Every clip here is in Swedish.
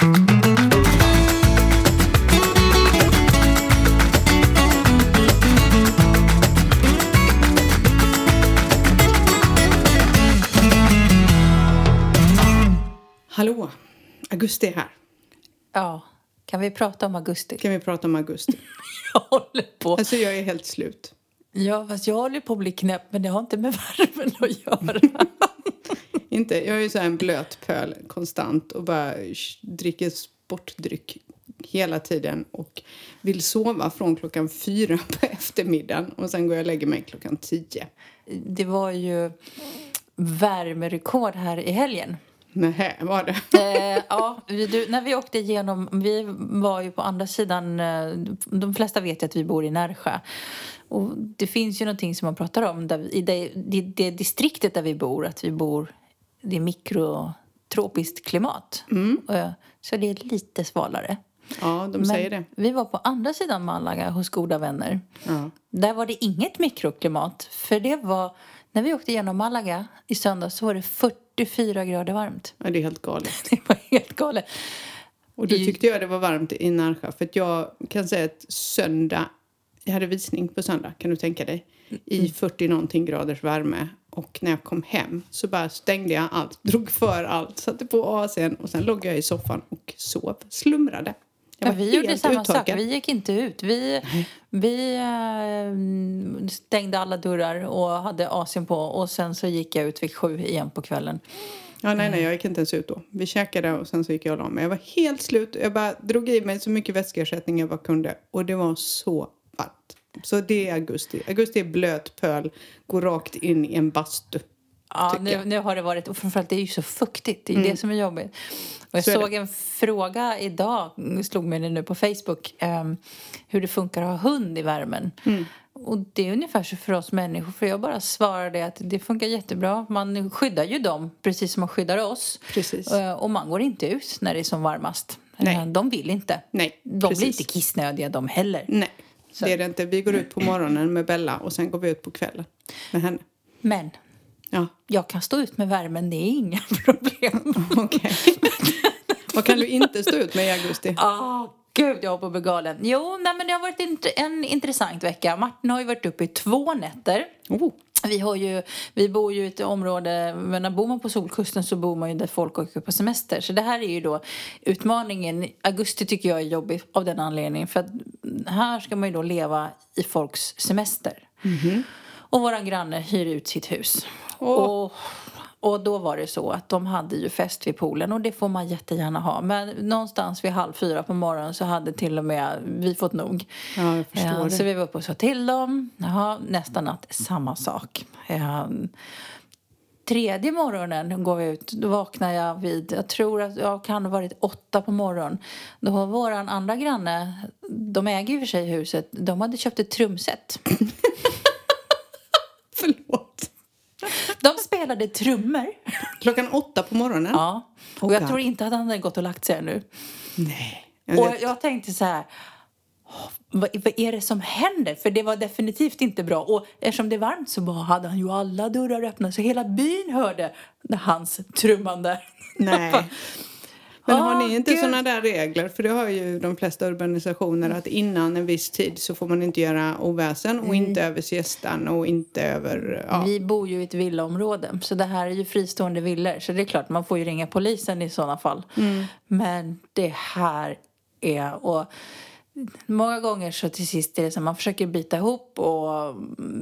Hallå! Augusti är här. Ja, kan vi prata om augusti? Kan vi prata om augusti? Jag håller på. Alltså jag är helt slut. Ja, fast jag håller på att bli knäpp, men det har inte med värmen att göra. Inte, jag är ju så en blöt pöl konstant och bara dricker sportdryck hela tiden och vill sova från klockan fyra på eftermiddagen och sen går jag och lägger mig klockan tio. Det var ju värmerekord här i helgen. Nähä, var det? Eh, ja, vi, du, när vi åkte igenom, vi var ju på andra sidan, eh, de flesta vet ju att vi bor i Närsjö. Och det finns ju någonting som man pratar om, där vi, i det, det, det distriktet där vi bor, att vi bor, det är mikrotropiskt klimat. Eh, så det är lite svalare. Ja, de säger det. vi var på andra sidan Malaga hos goda vänner. Ja. Där var det inget mikroklimat. För det var, när vi åkte igenom Malaga i söndags så var det 44 grader varmt. ja, det är helt galet. Det var helt galet. Och då tyckte jag det var varmt i Närsjö. För jag kan säga att söndag, jag hade visning på söndag, kan du tänka dig? I 40 någonting graders värme. Och när jag kom hem så bara stängde jag allt, drog för allt, satte på AC'n och sen låg jag i soffan och sov, slumrade. Ja, vi gjorde samma uttorkad. sak. Vi gick inte ut. Vi, vi eh, stängde alla dörrar och hade AC'n på. Och sen så gick jag ut vid sju igen på kvällen. Ja, nej, nej, jag gick inte ens ut då. Vi käkade och sen så gick jag och la mig. Jag var helt slut. Jag bara drog i mig så mycket vätskeersättning jag bara kunde. Och det var så. Så det är augusti. Augusti är blöt pöl, går rakt in i en bastu. Ja, nu, nu har det varit, och framförallt det är ju så fuktigt, det är ju det som är jobbigt. Och jag Så såg en fråga idag, slog mig det nu på Facebook, ehm, hur det funkar att ha hund i värmen. Och det är ungefär så för oss människor, för jag bara svarade att det funkar jättebra. Man skyddar ju dem precis som man skyddar oss. Precis. Eh, Och man går inte ut när det är som varmast. Nej. Eh, De vill inte. Nej, De blir precis. inte kissnödiga de heller. Nej, Så- det är det inte. Vi går ut på morgonen med Bella och sen går vi ut på kvällen med henne. Men Ja, jag kan stå ut med värmen, det är inga problem. okej. Vad kan du inte stå ut med i augusti? Ah, gud, jag håller på att bli galen. Jo, nej, men det har varit int- en intressant vecka. Martin har ju varit uppe i två nätter. Oh, Vi, har ju, vi bor ju i ett område, men när bor man på solkusten så bor man ju där folk åker på semester. Så det här är ju då utmaningen. Augusti tycker jag är jobbig av den anledningen. För att här ska man ju då leva i folks semester. Och våran granne hyr ut sitt hus. Och, och då var det så att de hade ju fest vid poolen och det får man jättegärna ha. Men någonstans vid halv fyra på morgonen så hade till och med vi fått nog. ja, jag förstår Ja, det. så vi var uppe och sa till dem. Jaha, nästa natt samma sak. Ja, tredje morgonen går vi ut. Då vaknar jag vid, jag tror att jag kan ha varit åtta på morgonen. Då har våran andra granne, de äger ju för sig huset, de hade köpt ett trumset. Förlåt. De spelade trummor. Klockan åtta på morgonen? Ja. Och Oh jag tror inte att han hade gått och lagt sig ännu. Nej. Och jag tänkte så här, "Åh, vad, vad är det som händer? För det var definitivt inte bra. Och eftersom det är varmt så bara hade han ju alla dörrar öppna så hela byn hörde hans trummande. Nej. Men har Ah, ni inte gud. såna där regler? För det har ju de flesta urbanisationer att innan en viss tid så får man inte göra oväsen och inte över siestan och inte över... Ja. Vi bor ju i ett villaområde så det här är ju fristående villor. Så det är klart, man får ju ringa polisen i sådana fall. Men det här är... Och många gånger så till sist är det så att man försöker bita ihop och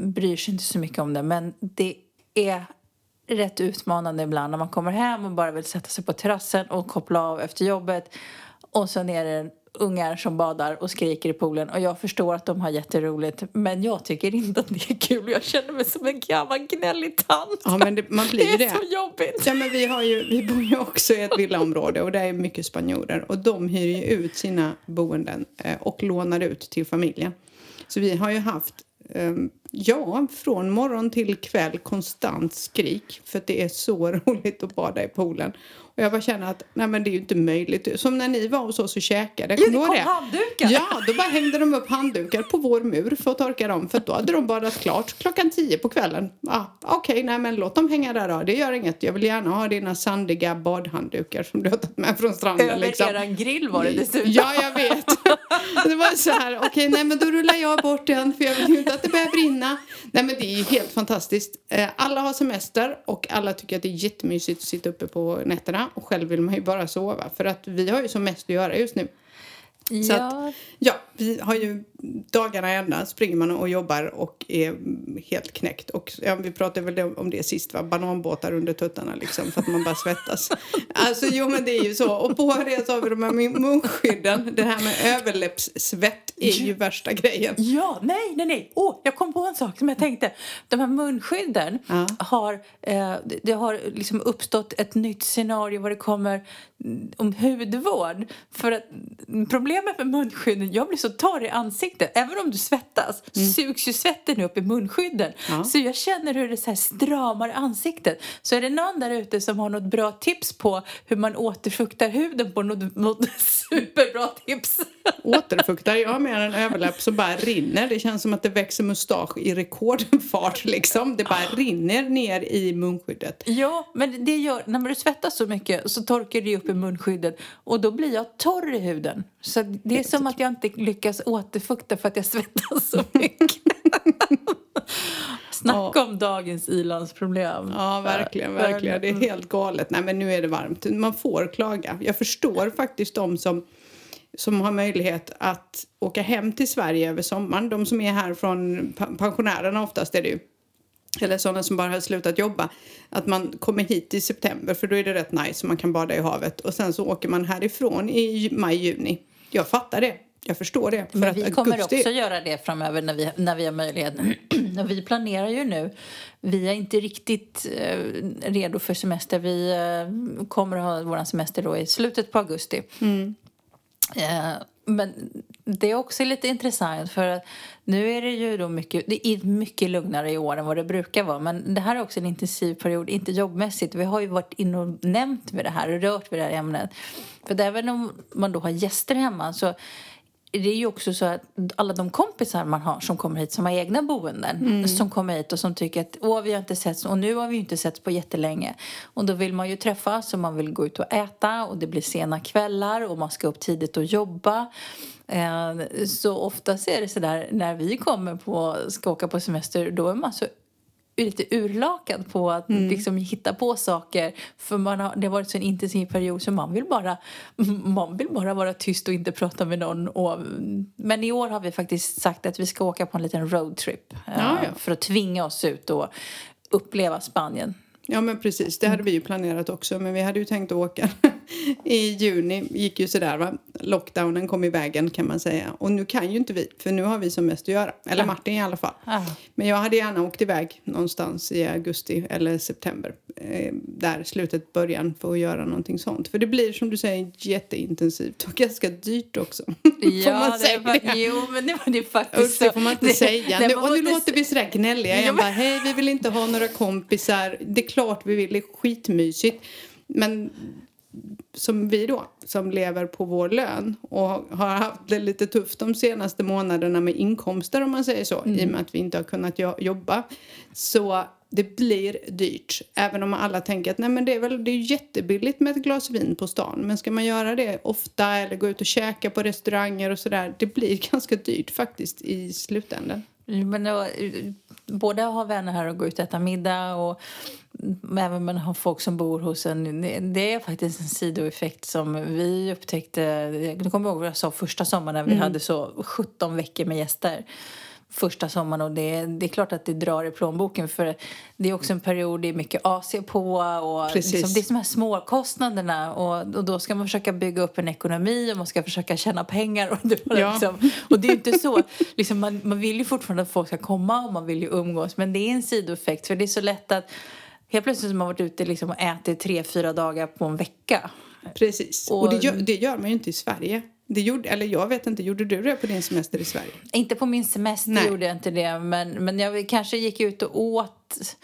bryr sig inte så mycket om det. Men det är rätt utmanande ibland när man kommer hem och bara vill sätta sig på terrassen och koppla av efter jobbet. Och sen är det ungar som badar och skriker i poolen. Och jag förstår att de har jätteroligt. Men jag tycker inte att det är kul. Jag känner mig som en gammal gnällig tant. Ja, men det, man blir det är det. så jobbigt. Ja, men vi, har ju, vi bor ju också i ett villaområde och det är mycket spanjorer. Och de hyr ju ut sina boenden eh, och lånar ut till familjen. Så vi har ju haft, eh, ja, från morgon till kväll konstant skrik. För att det är så roligt att bada i poolen. Och jag bara känner att nej men det är ju inte möjligt. Som när ni var hos oss och käkade. Jo, det kom handdukar. Ja, då bara hängde de upp handdukar på vår mur för att torka dem. För då hade de badat klart klockan tio på kvällen. Ah, Okej, okay, nej men låt dem hänga där då. Det gör inget. Jag vill gärna ha dina sandiga badhanddukar som du har tagit med från stranden. Över liksom. eran grill var det dessutom. Ja, jag vet. Det var så här, okej, okay, nej men då rullar jag bort den för jag vill ju inte att det börjar brinna. Nej men det är ju helt fantastiskt. Eh, Alla har semester och alla tycker att det är jättemysigt att sitta uppe på nätterna. Och själv vill man ju bara sova för att vi har ju som mest att göra just nu. Så Ja. att, ja, vi har ju dagarna ända springer man och jobbar och är helt knäckt. Och ja, vi pratade väl om det sist, va? bananbåtar under tuttarna liksom för att man bara svettas. Alltså jo men det är ju så. Och på det så har vi de här munskydden. Det här med överläppssvett är ju värsta grejen. Ja, nej, nej, nej. Oh, jag kom på en sak som jag tänkte. De här munskydden Ja. har, eh, det- har liksom uppstått ett nytt scenario vad det kommer mm, om hudvård. För att mm, problemet med munskydden, jag blir så torr i ansiktet. Även om du svettas sugs ju svetten upp i munskydden. Ja. Så jag känner hur det så här stramar ansiktet. Så är det någon där ute som har något bra tips på hur man återfuktar huden på något, något superbra tips. Återfuktar, jag har med en överläpp som bara rinner. Det känns som att det växer mustasch i rekordfart liksom. Det bara rinner ner i munskyddet. Ja, men det gör, när du svettas så mycket så torkar det upp i munskyddet och då blir jag torr i huden. Så det är som att jag inte lyckas återfukta för att jag svettas så mycket. Snacka om dagens ilandsproblem. Ja, verkligen, verkligen. Det är helt galet. Nej, men nu är det varmt. Man får klaga. Jag förstår faktiskt de som, som har möjlighet att åka hem till Sverige över sommaren. De som är här från pensionärerna oftast är det ju. Eller sådana som bara har slutat jobba. Att man kommer hit i september för då är det rätt nice och man kan bada i havet. Och sen så åker man härifrån i maj, juni. Jag fattar det. Jag förstår det. För Men vi kommer också göra det framöver när vi, när vi har möjlighet. Vi planerar ju nu. Vi är inte riktigt eh, redo för semester. Vi eh, kommer att ha vår semester då i slutet på augusti. Eh, men det är också lite intressant för att nu är det ju då mycket, det är mycket lugnare i år än vad det brukar vara. Men det här är också en intensiv period, inte jobbmässigt. Vi har ju varit inne och nämnt med det här och rört vid det här ämnet. För även om man då har gäster hemma så det är ju också så att alla de kompisar man har som kommer hit som har egna boenden som kommer hit och som tycker att åh vi har inte setts och nu har vi inte setts på jättelänge. Och då vill man ju träffas och man vill gå ut och äta och det blir sena kvällar och man ska upp tidigt och jobba. Eh, så oftast är det så där när vi kommer på ska åka på semester då är man så lite urlakad på att liksom hitta på saker. För man har, det har varit så en intensiv period så man vill, bara, man vill bara vara tyst och inte prata med någon. Och, men i år har vi faktiskt sagt att vi ska åka på en liten roadtrip. eh, Ja, ja. För att tvinga oss ut och uppleva Spanien. Ja men precis, det hade vi ju planerat också men vi hade ju tänkt åka i juni, gick ju sådär va. Lockdownen kom i vägen kan man säga och nu kan ju inte vi för nu har vi som mest att göra, eller Martin i alla fall. Ja. Men jag hade gärna åkt iväg någonstans i augusti eller september, eh, där slutet, början för att göra någonting sånt. För det blir som du säger jätteintensivt och ganska dyrt också. får man det säga var, det? Jo, men det var det faktiskt Usch, det får man inte det- säga. det Nu, var och nu inte- låter vi sådär gnälliga Ja, igen. men- Bara, Hej, vi vill inte ha några kompisar. Det är klart vi vill, det är skitmysigt. Men som vi då, som lever på vår lön och har haft det lite tufft de senaste månaderna med inkomster om man säger så, i och med att vi inte har kunnat jo- jobba. Så det blir dyrt. Även om alla tänker att nej men det är väl det är jättebilligt med ett glas vin på stan. Men ska man göra det ofta eller gå ut och käka på restauranger och sådär, det blir ganska dyrt faktiskt i slutändan. Men då, både ha vänner här och gå ut och äta middag och även man har folk som bor hos en. det- är faktiskt en sidoeffekt som vi upptäckte. Du kommer ihåg vad jag sa första sommaren när vi hade så 17 veckor med gäster. Första sommaren och det, det är klart att det drar i plånboken för det är också en period det är mycket AC på och liksom, det är de här småkostnaderna och, och då ska man försöka bygga upp en ekonomi och man ska försöka tjäna pengar och det, var Ja. liksom, och det är inte så, liksom man, man vill ju fortfarande att folk ska komma och man vill ju umgås men det är en sidoeffekt för det är så lätt att helt plötsligt har man varit ute liksom och ätit tre, fyra dagar på en vecka. Precis. Och, Och- det, gör, det gör man ju inte i Sverige. Det gjorde, eller jag vet inte, gjorde du det på din semester i Sverige? Inte på min semester Nej. gjorde jag inte det men, men jag kanske gick ut och åt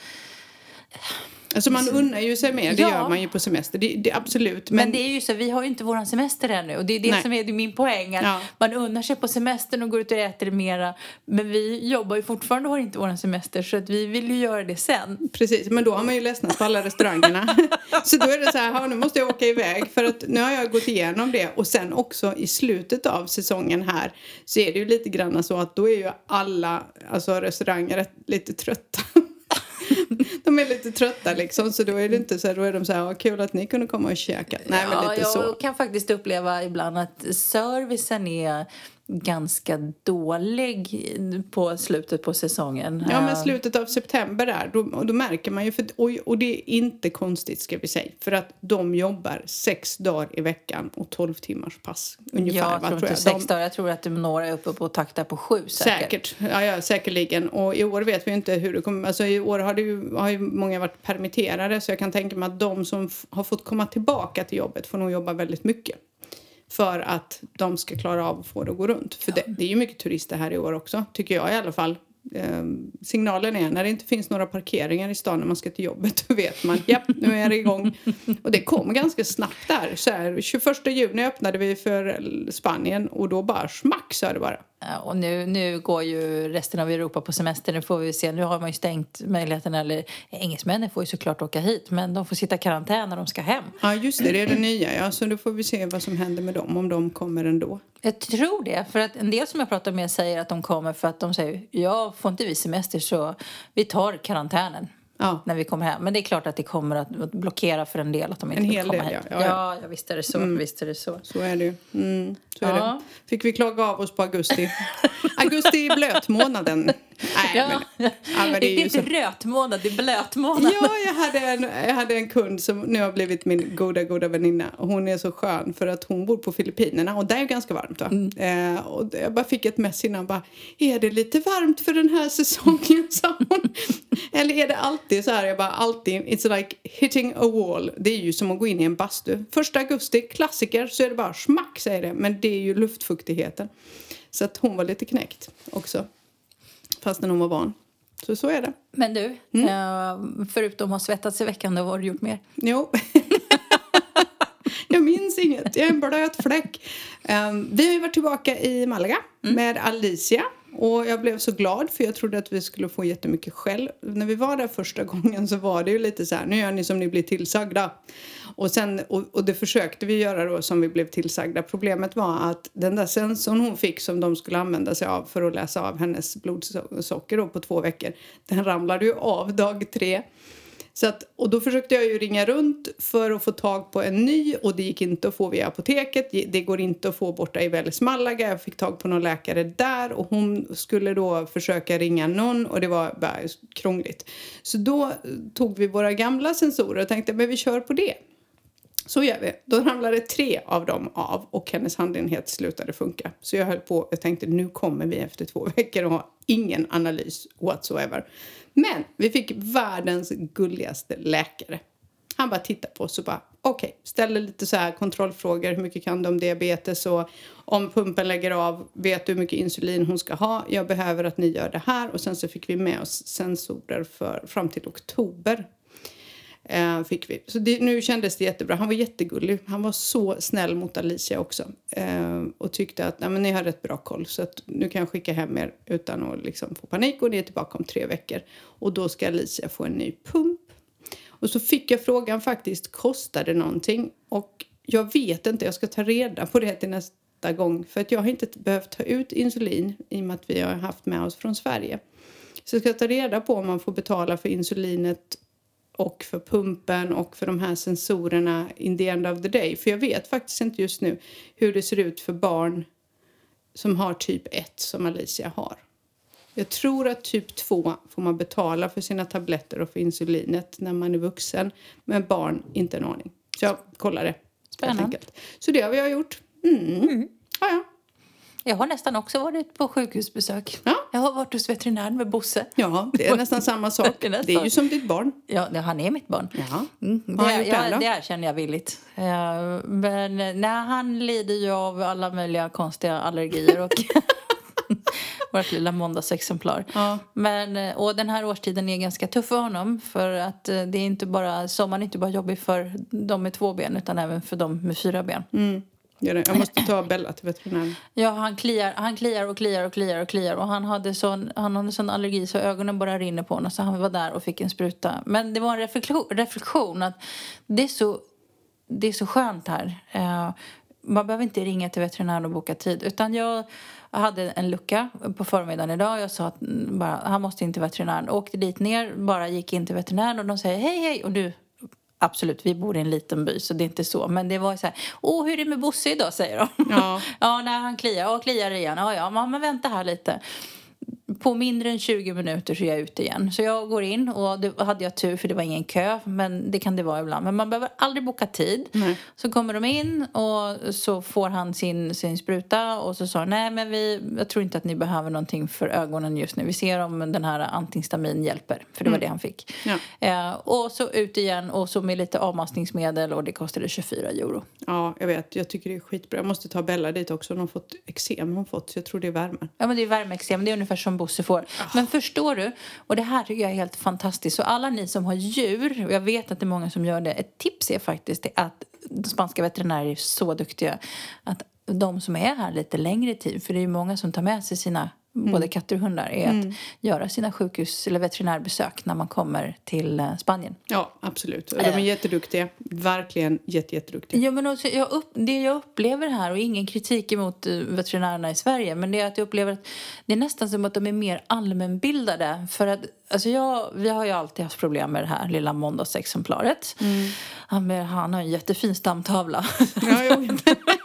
Alltså man unnar ju sig mer, det Ja. gör man ju på semester. Det, det, absolut. Men, Men, det är ju så, vi har ju inte våran semester ännu och det är det Nej. som är min poäng. Ja. Man unnar sig på semestern och går ut och äter mera. Men vi jobbar ju fortfarande och har inte våran semester så att vi vill ju göra det sen. Precis, men då har man ju ledsnat på alla restaurangerna. så då är det så här, "Ja, nu måste jag åka iväg för att nu har jag gått igenom det. Och sen också i slutet av säsongen här så är det ju lite grann så att då är ju alla alltså restauranger lite trötta. De är lite trötta liksom så då är det inte så här, då är de så här, "Ja, kul att ni kunde komma och käka. Nej men ja, lite jag så. kan faktiskt uppleva ibland att servicen är ganska dålig på slutet på säsongen. Ja, men Eh, slutet av september där, då, och då märker man ju, för, och, och det är inte konstigt ska vi säga, för att de jobbar sex dagar i veckan och 12 timmars pass ungefär. jag va, tror jag. sex De- dagar. Jag tror att några är uppe på takta på sju säkert. Säkert, ja, ja, säkerligen. Och i år vet vi ju inte hur det kommer... Alltså i år har, det ju, har ju många varit permitterade så jag kan tänka mig att de som har fått komma tillbaka till jobbet får nog jobba väldigt mycket. För att de ska klara av att få det att gå runt. För det, det är ju mycket turister här i år också, tycker jag i alla fall. Ehm, signalen är när det inte finns några parkeringar i stan när man ska till jobbet då vet man japp, nu är det igång. Och det kom ganska snabbt där. Så här, 21 juni öppnade vi för Spanien och då bara smack sa det bara. Ja, Och nu, nu går ju resten av Europa på semester. Nu får vi se. Nu har man ju stängt möjligheten. Eller engelsmännen får ju såklart åka hit. Men de får sitta i karantän när de ska hem. Ja, just det. Det är det nya. Ja. Så då får vi se vad som händer med dem, om de kommer ändå. Jag tror det. För att en del som jag pratar med säger att de kommer för att de säger ja, får inte vi semester så vi tar karantänen Ja. när vi kommer hem. Men det är klart att det kommer att blockera för en del att de inte En hel komma del, hit. ja. Ja, ja. ja, visst är det så. Visst är det så. Så är det ju. Mm, så är Ja. det. Fick vi klaga av oss på augusti. augusti är blötmånaden. Ja. men, ja, men det, det är är ju inte så. rötmånad, det är blötmånad. Ja, jag hade, en, jag hade en kund som nu har blivit min goda, goda väninna. Och hon är så skön för att hon bor på Filippinerna och där är ju ganska varmt va? Eh, och jag bara fick ett mess innan bara, är det lite varmt för den här säsongen? sa hon. Eller är det alltid så här? Jag bara, alltid, it's like hitting a wall. Det är ju som att gå in i en bastu. Första augusti, klassiker, så är det bara smack säger det. Men det är ju luftfuktigheten. Så att hon var lite knäckt också. Fastän hon var van. Så så är det. Men du, Mm. eh, förutom att ha svettats i veckan, då vad har du gjort mer? Jo. jag minns inget. Jag är en blöt fläck. Ehm, vi har ju varit tillbaka i Malaga med Alicia. Och jag blev så glad för jag trodde att vi skulle få jättemycket skäll. När vi var där första gången så var det ju lite så här, nu gör ni som ni blir tillsagda. Och, sen, och, och det försökte vi göra då som vi blev tillsagda. Problemet var att den där sensorn hon fick som de skulle använda sig av för att läsa av hennes blodsocker då på två veckor. Den ramlade ju av dag tre. Så att, och då försökte jag ju ringa runt för att få tag på en ny och det gick inte att få via apoteket. Det går inte att få borta i Välis Malaga. Jag fick tag på någon läkare där och hon skulle då försöka ringa någon och det var bara krångligt. Så då eh, tog vi våra gamla sensorer och tänkte men vi kör på det. Så gör vi. Då ramlade tre av dem av och hennes handenhet slutade funka. Så jag höll på och tänkte nu kommer vi efter två veckor och ha ingen analys whatsoever. Men vi fick världens gulligaste läkare. Han bara tittade på oss och bara okej, okay, ställer lite så här kontrollfrågor. Hur mycket kan du om diabetes och om pumpen lägger av, vet du hur mycket insulin hon ska ha? Jag behöver att ni gör det här och sen så fick vi med oss sensorer för, fram till oktober Eh, fick vi. Så det, nu kändes det jättebra. Han var jättegullig. Han var så snäll mot Alicia också. Eh, och tyckte att Nej, men ni har rätt bra koll så att nu kan jag skicka hem er utan att liksom få panik och ni är tillbaka om tre veckor. Och då ska Alicia få en ny pump. Och så fick jag frågan faktiskt, kostar det någonting? Och jag vet inte, jag ska ta reda på det till nästa gång. För att jag har inte behövt ta ut insulin i och med att vi har haft med oss från Sverige. Så jag ska ta reda på om man får betala för insulinet och för pumpen och för de här sensorerna in the end of the day. För jag vet faktiskt inte just nu hur det ser ut för barn som har typ 1 som Alicia har. Jag tror att typ 2 får man betala för sina tabletter och för insulinet när man är vuxen. Men barn, inte en aning. Så jag kollar det. Spännande. Så det har vi gjort. Mm. Mm. Ja, ja. Jag har nästan också varit på sjukhusbesök. Ja. Jag har varit hos veterinären med Bosse. ja, det är nästan samma sak. Det är. Det är ju som ditt barn. Ja, det- han är mitt barn. Ja. Mm, Vad har det, det erkänner jag villigt. Eh, Men nej, han lider ju av alla möjliga konstiga allergier. Och, Vårt lilla måndagsexemplar. Ja. Men, eh, och den här årstiden är ganska tuff för honom. För att eh, det är inte bara, sommaren är inte bara jobbig för de med två ben utan även för de med fyra ben. Mm. Gör det. Jag måste ta Bella till veterinären. Ja, han kliar, han kliar och kliar och kliar och kliar. Och han hade sån, han hade sån allergi så ögonen bara rinner på honom. Så han var där och fick en spruta. Men det var en reflektion, reflektion att det är så, det är så skönt här. Uh, man behöver inte ringa till veterinären och boka tid. Utan jag hade en lucka på förmiddagen idag. Jag sa att mm, bara, han måste in till veterinären. Åkte dit ner, bara gick in till veterinären och de säger hej hej. Och du, absolut, vi bor i en liten by så det är inte så. Men det var så här, åh hur är det med Bosse idag säger de. Ja. ja, när han kliar, och kliar igen. Ja, ja, men vänta här lite på mindre än 20 minuter så är jag ute igen. Så jag går in och då hade jag tur för det var ingen kö. Men det kan det vara ibland. Men man behöver aldrig boka tid. Nej. Så kommer de in och så får han sin, sin spruta och så sa han, nej men vi, jag tror inte att ni behöver någonting för ögonen just nu. Vi ser om den här antihistamin hjälper. För det var det han fick. Ja. Eh, och så ut igen och så med lite avmaskningsmedel och det kostade 24 euro. ja, jag vet. Jag tycker det är skitbra. Jag måste ta Bella dit också. Hon har fått eksem. Hon fått, så jag tror det är värmen. Ja, men det är värmeextrem. Det är ungefär som Bosse får. Men förstår du? Och det här tycker jag är helt fantastiskt. Så alla ni som har djur, och jag vet att det är många som gör det. Ett tips är faktiskt att spanska veterinärer är så duktiga. Att de som är här lite längre tid, för det är ju många som tar med sig sina både katter och hundar, är att göra sina sjukhus eller veterinärbesök när man kommer till eh, Spanien. Ja, absolut. De är jätteduktiga. Verkligen jätte, jätteduktiga. Ja, men också, jag upp, det jag upplever här, och ingen kritik emot eh, veterinärerna i Sverige, men det är att jag upplever att det är nästan som att de är mer allmänbildade. För att, alltså jag, vi har ju alltid haft problem med det här lilla måndagsexemplaret. Han, men han har en jättefin stamtavla. Ja.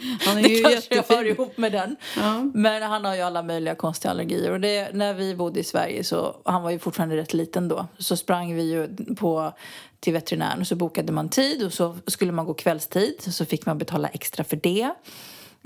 Han är det ju kanske hör jättefin. ihop med den. Ja. Men han har ju alla möjliga konstiga allergier. Och det, när vi bodde i Sverige, så han var ju fortfarande rätt liten då, så sprang vi ju på, till veterinären och så bokade man tid och så skulle man gå kvällstid så fick man betala extra för det.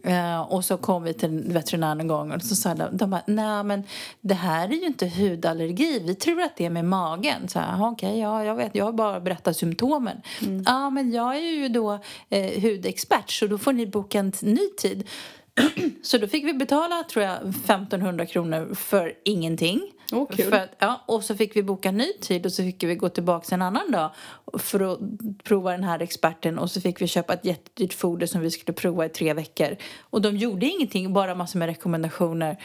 Eh, och så kom vi till veterinären en gång och så sa de, de bara, nej men det här är ju inte hudallergi, vi tror att det är med magen. Så här, "Jaha, okej, ja jag vet, jag har bara berättat symptomen. Ja men jag är ju då eh, hudexpert så då får ni boka en ny tid. Så då fick vi betala, tror jag, 1500 kronor för ingenting. Åh, kul. För ja, och så fick vi boka ny tid och så fick vi gå tillbaka en annan dag för att prova den här experten och så fick vi köpa ett jättedyrt foder som vi skulle prova i tre veckor. Och de gjorde ingenting, bara massor med rekommendationer.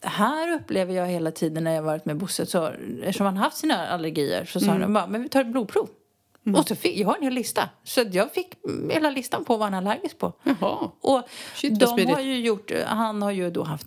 Här upplever jag hela tiden när jag varit med Bosse, så eftersom han haft sina allergier så sa Mm. de bara, men vi tar ett blodprov. Och så fick, jag har en hel lista. Så jag fick hela listan på vad han är allergisk på. Jaha. Och Shit, de har ju gjort, han har ju då haft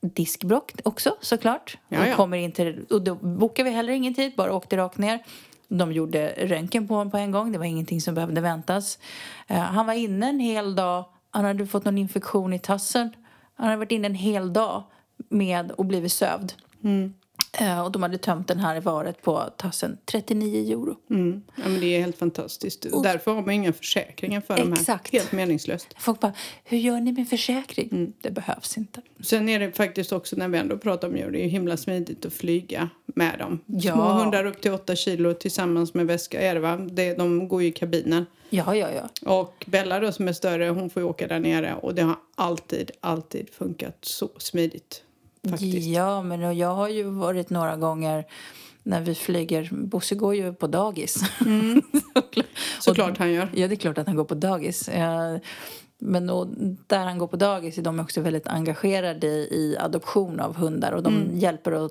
diskbråck också såklart. Ja, Och. Kommer in till, och då bokade vi heller ingen tid, bara åkte rakt ner. De gjorde röntgen på honom på en gång, det var ingenting som behövde väntas. Eh, han var inne en hel dag, han hade fått någon infektion i tassen. Han hade varit inne en hel dag med och blivit sövd. Mm. Eh, och de hade tömt den här varet på tassen, 39 euro. Mm. Ja, men det är helt fantastiskt. Därför har man inga försäkringar för de här. Exakt. Helt meningslöst. Folk bara, hur gör ni med försäkring? Mm. Det behövs inte. Sen är det faktiskt också när vi ändå pratar om djur, det är ju himla smidigt att flyga med dem. Ja. Små hundar upp till 8 kilo tillsammans med väska är det va? Det, de går ju i kabinen. Ja, ja, ja. Och Bella då som är större, hon får ju åka där nere och det har alltid, alltid funkat så smidigt. Faktiskt. Ja, men jag har ju varit några gånger när vi flyger. Bosse går ju på dagis. Såklart. Såklart han gör. Ja, det är klart att han går på dagis. Eh, Men och där han går på dagis är de också väldigt engagerade i adoption av hundar och de hjälper och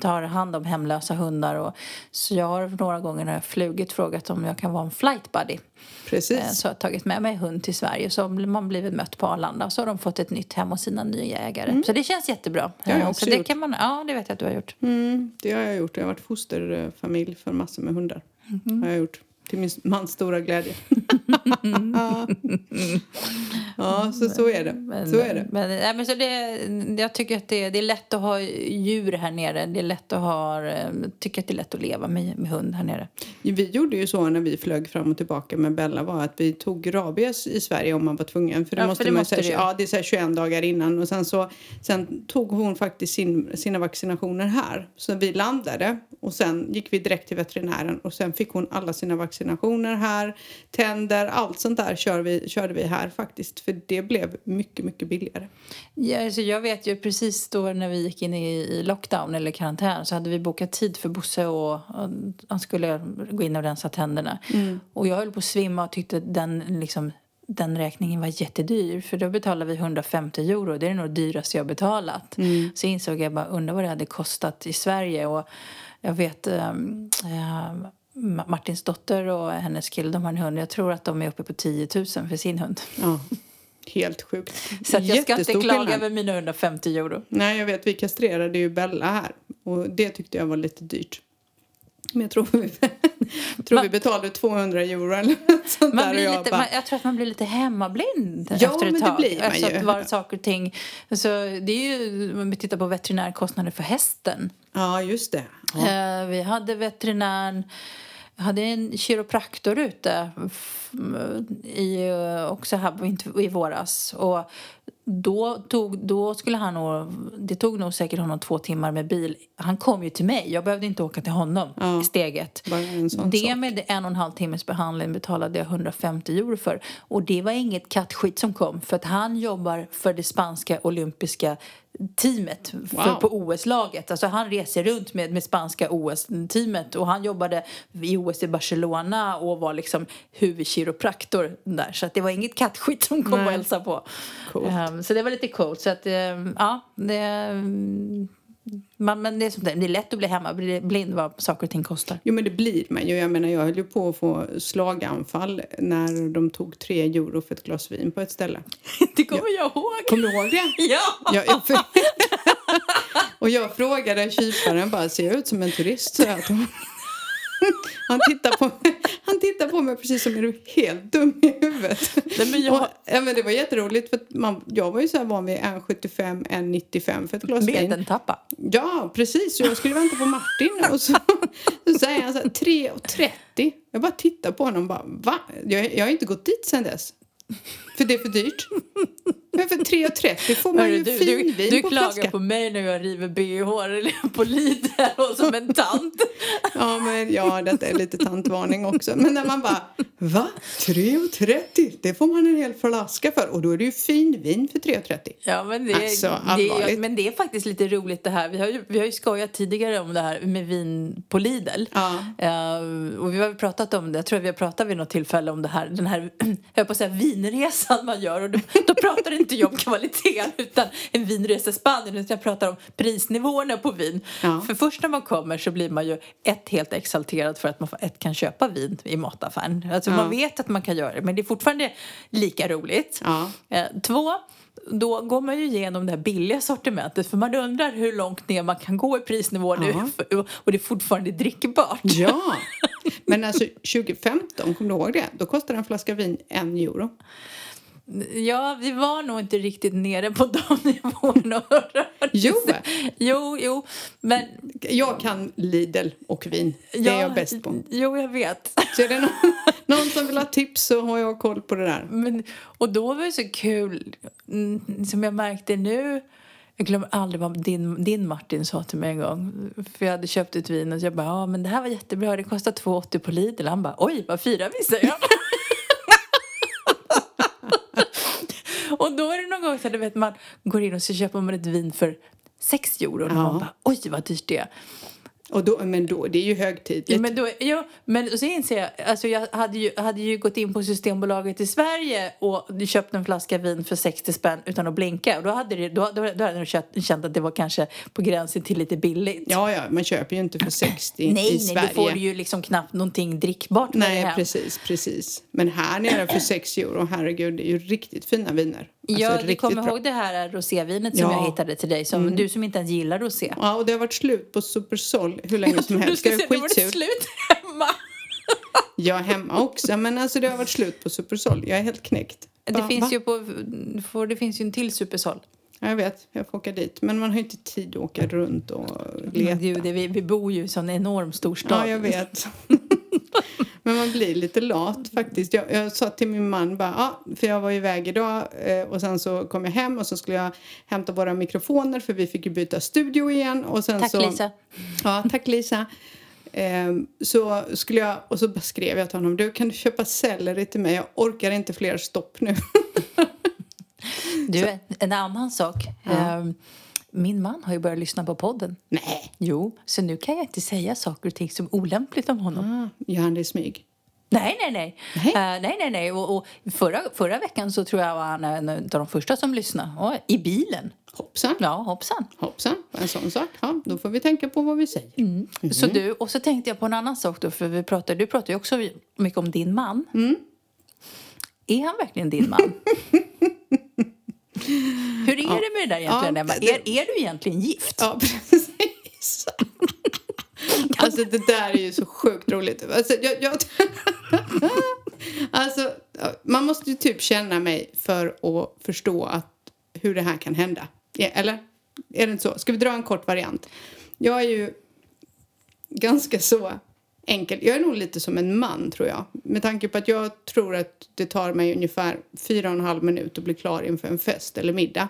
tar hand om hemlösa hundar. Och, så jag har några gånger när jag flugit frågat om jag kan vara en flight buddy. Eh, Precis. Så jag har tagit med mig hund till Sverige så har man blivit mött på Arlanda så har de fått ett nytt hem och sina nya ägare. Så det känns jättebra. Det har jag Eh, också så det gjort. kan man, ja, det vet jag att du har gjort. Mm, det har jag gjort. Jag har varit fosterfamilj för massor med hundar. Mhm. Har jag gjort. Till min mans stora glädje. ja, så så är det. Men, Så är det. Men, nej, men så det, jag tycker att det, det är lätt att ha djur här nere. Det är lätt att ha, eh, tycker att det är lätt att leva med, med hund här nere. Vi gjorde ju så när vi flög fram och tillbaka med Bella var att vi tog rabies i Sverige om man var tvungen. För det Ja, för måste det man måste ju. ja, det är så här 21 dagar innan. Och sen, så, sen tog hon faktiskt sin, sina vaccinationer här. Så vi landade och sen gick vi direkt till veterinären och sen fick hon alla sina vaccinationer här. Tänder, allt sånt där kör vi, körde vi här faktiskt. För det blev mycket, mycket billigare. Ja, alltså jag vet ju precis då när vi gick in i, lockdown eller karantän så hade vi bokat tid för Bosse och, han skulle gå in och rensa tänderna. Och jag höll på att svimma och tyckte den, liksom, den räkningen var jättedyr för då betalade vi 150 euro. Det är nog det dyraste jag betalat. Så insåg jag bara, undrar vad det hade kostat i Sverige och jag vet um, uh, Martins dotter och hennes kille, de har en hund. Jag tror att de är uppe på 10 000 för sin hund. Ja, helt sjukt. Så jag ska inte klaga skillnad. över mina 150 euro. Nej, jag vet. Vi kastrerade ju Bella här och det tyckte jag var lite dyrt. Men jag tror vi, jag tror Man- vi betalade 200 euro eller något sånt Man där. blir jag lite, bara, man, jag tror att man blir lite hemmablind Ja, efter ett men det tag. blir man alltså ju. vara saker och ting. Alltså, det är ju, om vi tittar på veterinärkostnader för hästen. Ja, just det. Ja. Eh, vi hade veterinären, jag hade en kiropraktor ute i, också här i våras. Och då, tog, då skulle han nog, det tog nog säkert honom två timmar med bil. Han kom ju till mig, jag behövde inte åka till honom Ja. i steget. Det sak. med en och en halv timmes behandling betalade jag 150 euro för. Och det var inget kattskit som kom för att han jobbar för det spanska olympiska teamet för, Wow. på OS-laget. Alltså han reser runt med, med spanska OS-teamet och han jobbade i OS i Barcelona och var liksom huvudkiropraktor där. Så att det var inget kattskit som kom Nej. och hälsade på. Ehm, så det var lite coolt. Så att, ehm, ja, det, mm, man, men det är, sånt där. det är lätt att bli hemmablind vad saker och ting kostar. Jo, men det blir man ju. Jag menar, jag höll ju på att få slaganfall när de tog tre euro för ett glas vin på ett ställe. Det kommer jag ihåg. Kommer du ihåg det? Ja! Ja, jag, och jag frågade kyparen bara, ser jag ut som en turist? Så jag, han, tittar på, han tittar på mig precis som är du helt dum i huvudet. Nej, men jag- och, ja, men det var jätteroligt för man, jag var ju så här van vid 1,75, 1,95 för ett glas Med vin. en tappa. Ja, precis. Så jag skulle vänta på Martin och så, så säger han så här 3,30. Jag bara tittar på honom och bara, va? Jag, jag har inte gått dit sen dess. För det är för dyrt. Men för 3,30 får man ju du, du, finvin du på klagar flaska. på mig när jag river bh på Lidl och som en tant. Ja, men ja, detta är lite tantvarning också. Men när man bara, va? 3,30? Det får man en hel flaska för. Och då är det ju finvin för 3,30. Ja, men det, Alltså, det, allvarligt. men det är faktiskt lite roligt det här. Vi har ju, vi har ju skojat tidigare om det här med vin på Lidl. Ja. Eh, och vi har pratat om det, jag tror vi har pratat vid något tillfälle om det här, den här, jag på att säga vinresan man gör. Och då, då pratar inte jag om kvaliteten utan en vinresa i Spanien, utan jag pratar om prisnivåerna på vin. Ja. För först när man kommer så blir man ju ett helt exalterad för att man ett kan köpa vin i mataffären. Alltså Ja. man vet att man kan göra det, men det är fortfarande lika roligt. Ja. Eh, Två, då går man ju igenom det här billiga sortimentet för man undrar hur långt ner man kan gå i prisnivå nu Ja. och det är fortfarande drickbart. Ja, men alltså 2015, kommer du ihåg det? Då kostade en flaska vin en euro. Ja, vi var nog inte riktigt nere på de nivåerna. Jo. jo, jo, men... Jag kan Lidl och vin. Det är ja, jag bäst på. Jo, jag vet. Så är det någon, någon som vill ha tips så har jag koll på det där. Men, och då var det så kul, mm, som jag märkte nu jag glömmer aldrig vad din, din Martin sa till mig en gång. För jag hade köpt ett vin och jag bara, ja men det här var jättebra, det kostar 2,80 på Lidl. Han bara, oj vad firar vi säger jag. och då är det någon gång så du vet man går in och så köper man ett vin för 6 euro och Ja. man bara, oj vad dyrt det är. Och då, men då, det är ju högtidligt. Ja, men, då, ja, men så inser jag, alltså jag hade ju, hade ju gått in på Systembolaget i Sverige och köpt en flaska vin för 60 spänn utan att blinka. Och då hade, det, då, då, då hade jag känt- känt att det var kanske på gränsen till lite billigt. Ja, ja, man köper ju inte för 60 i nej, nej, Sverige. då får du ju liksom knappt någonting drickbart med Nej, det hem. precis, precis. Men här nere för 6 euro, herregud, det är ju riktigt fina viner. Alltså, Ja, du kommer bra. ihåg det här rosévinet som Ja. jag hittade till dig? Som, Du som inte ens gillar rosé. Ja, och det har varit slut på Supersol hur länge som Du helst. ska Det se, var det skitsurt. slut hemma. Jag hemma också, men alltså det har varit slut på Supersol. Jag är helt knäckt. Det Va- finns, va? ju på, för det finns ju en till Supersol. Ja, jag vet, jag får åka dit. Men man har ju inte tid att åka runt och leta. Men gud, det, vi, vi bor ju i en sån enorm stor stad. Ja, jag vet. Men man blir lite lat faktiskt. Jag, jag sa till min man bara, ja, för jag var iväg idag eh, och sen så kom jag hem och så skulle jag hämta våra mikrofoner för vi fick ju byta studio igen. Och sen Tack så, Lisa. Ja, tack Lisa. Ehm, så skulle jag, och så skrev jag till honom, du kan du köpa selleri till mig? Jag orkar inte fler stopp nu. Du, en annan sak. Ehm, Min man har ju börjat lyssna på podden. Nej. Jo, så nu kan jag inte säga saker och ting som är olämpligt om honom. Ah, gör han det i smyg? Nej, nej, nej. Nej. Eh, nej, nej, nej. Och, och förra, förra veckan så tror jag var han en av de första som lyssnade. Och, I bilen. Hoppsan. Ja, hoppsan. Hoppsan. En sån sak. Ja, då får vi tänka på vad vi säger. Mm. Så du, och så tänkte jag på en annan sak då, för vi pratar, du pratar ju också mycket om din man. Är han verkligen din man? Hur är det med det där egentligen, Ja, Emma? det- Är, är du egentligen gift? Ja, precis. Alltså det där är ju så sjukt roligt. Alltså, jag, jag, alltså, ja, man måste ju typ känna mig för att förstå att, hur det här kan hända. Ja, Eller? Är det inte så? Ska vi dra en kort variant? Jag är ju ganska så enkel. Jag är nog lite som en man, tror jag. Med tanke på att jag tror att det tar mig ungefär fyra och en halv minut att bli klar inför en fest eller middag.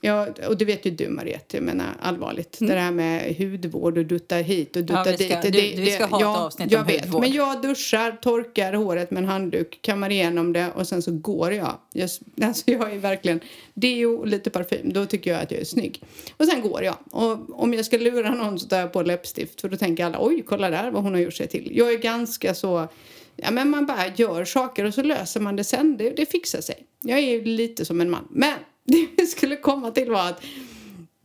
Ja, och det vet ju du Mariette, jag menar allvarligt. Det här med hudvård och dutta hit och dutta Mm. Ja, vi ska- dit. du- vi ska ha ett avsnitt jag om vet, hudvård. Men jag duschar, torkar håret med en handduk, kammar igenom det och sen så går jag. jag alltså jag är verkligen deo och lite parfym, då tycker jag att jag är snygg. Och sen går jag. Och om jag ska lura någon så tar jag på läppstift för då tänker alla oj, kolla där vad hon har gjort sig till. Jag är ganska så Ja, men man bara gör saker och så löser man det sen. Det, det fixar sig. Jag är ju lite som en man. Men det vi skulle komma till var att